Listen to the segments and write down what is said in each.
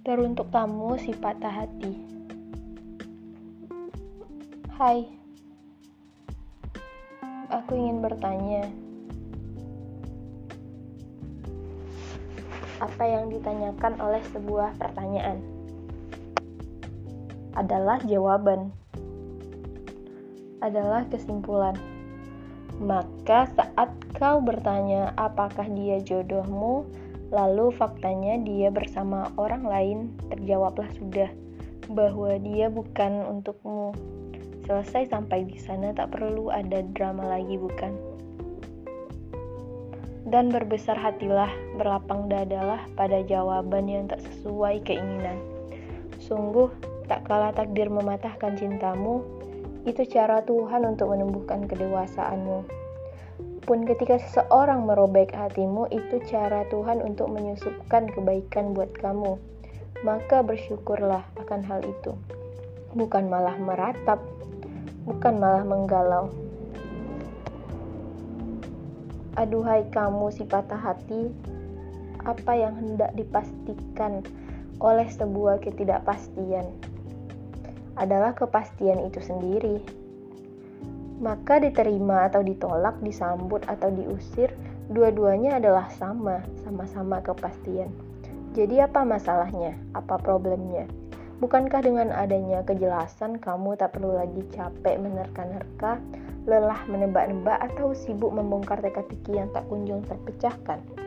Teruntuk tamu si patah hati. Hai, aku ingin bertanya. Apa yang ditanyakan oleh sebuah pertanyaan adalah jawaban, adalah kesimpulan. Maka, saat kau bertanya apakah dia jodohmu, Lalu faktanya dia bersama orang lain, terjawablah sudah bahwa dia bukan untukmu. Selesai sampai di sana tak perlu ada drama lagi bukan? Dan berbesar hatilah, berlapang dadalah pada jawaban yang tak sesuai keinginan. Sungguh, tak kalah takdir mematahkan cintamu, itu cara Tuhan untuk menumbuhkan kedewasaanmu pun ketika seseorang merobek hatimu, itu cara Tuhan untuk menyusupkan kebaikan buat kamu. Maka bersyukurlah akan hal itu. Bukan malah meratap, bukan malah menggalau. Aduhai kamu si patah hati, apa yang hendak dipastikan oleh sebuah ketidakpastian adalah kepastian itu sendiri maka diterima atau ditolak, disambut atau diusir, dua-duanya adalah sama, sama-sama kepastian. Jadi apa masalahnya? Apa problemnya? Bukankah dengan adanya kejelasan kamu tak perlu lagi capek menerka-nerka, lelah menebak-nebak atau sibuk membongkar teka-teki yang tak kunjung terpecahkan?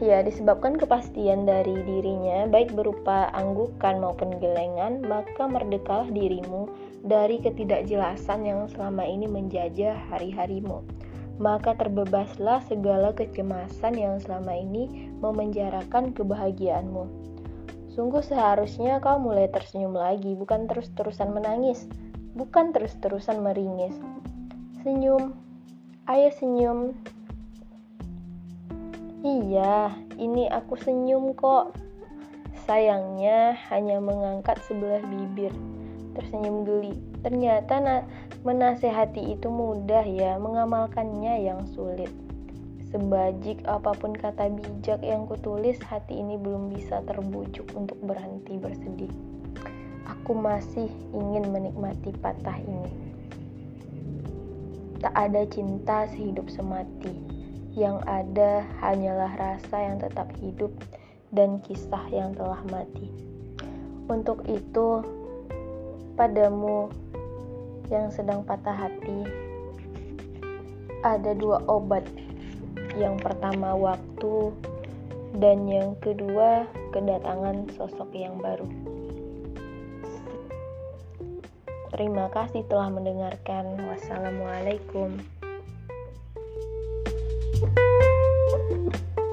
Ya, disebabkan kepastian dari dirinya baik berupa anggukan maupun gelengan, maka merdekalah dirimu dari ketidakjelasan yang selama ini menjajah hari-harimu. Maka terbebaslah segala kecemasan yang selama ini memenjarakan kebahagiaanmu. Sungguh seharusnya kau mulai tersenyum lagi, bukan terus-terusan menangis, bukan terus-terusan meringis. Senyum, ayo senyum. Iya, ini aku senyum kok. Sayangnya hanya mengangkat sebelah bibir tersenyum geli. Ternyata menasehati itu mudah ya, mengamalkannya yang sulit. Sebajik apa pun kata bijak yang kutulis, hati ini belum bisa terbujuk untuk berhenti bersedih. Aku masih ingin menikmati patah ini. Tak ada cinta sehidup semati. Yang ada hanyalah rasa yang tetap hidup dan kisah yang telah mati. Untuk itu, padamu yang sedang patah hati, ada dua obat. Yang pertama, waktu, dan yang kedua, kedatangan sosok yang baru. Terima kasih telah mendengarkan. Wassalamualaikum. Thank you.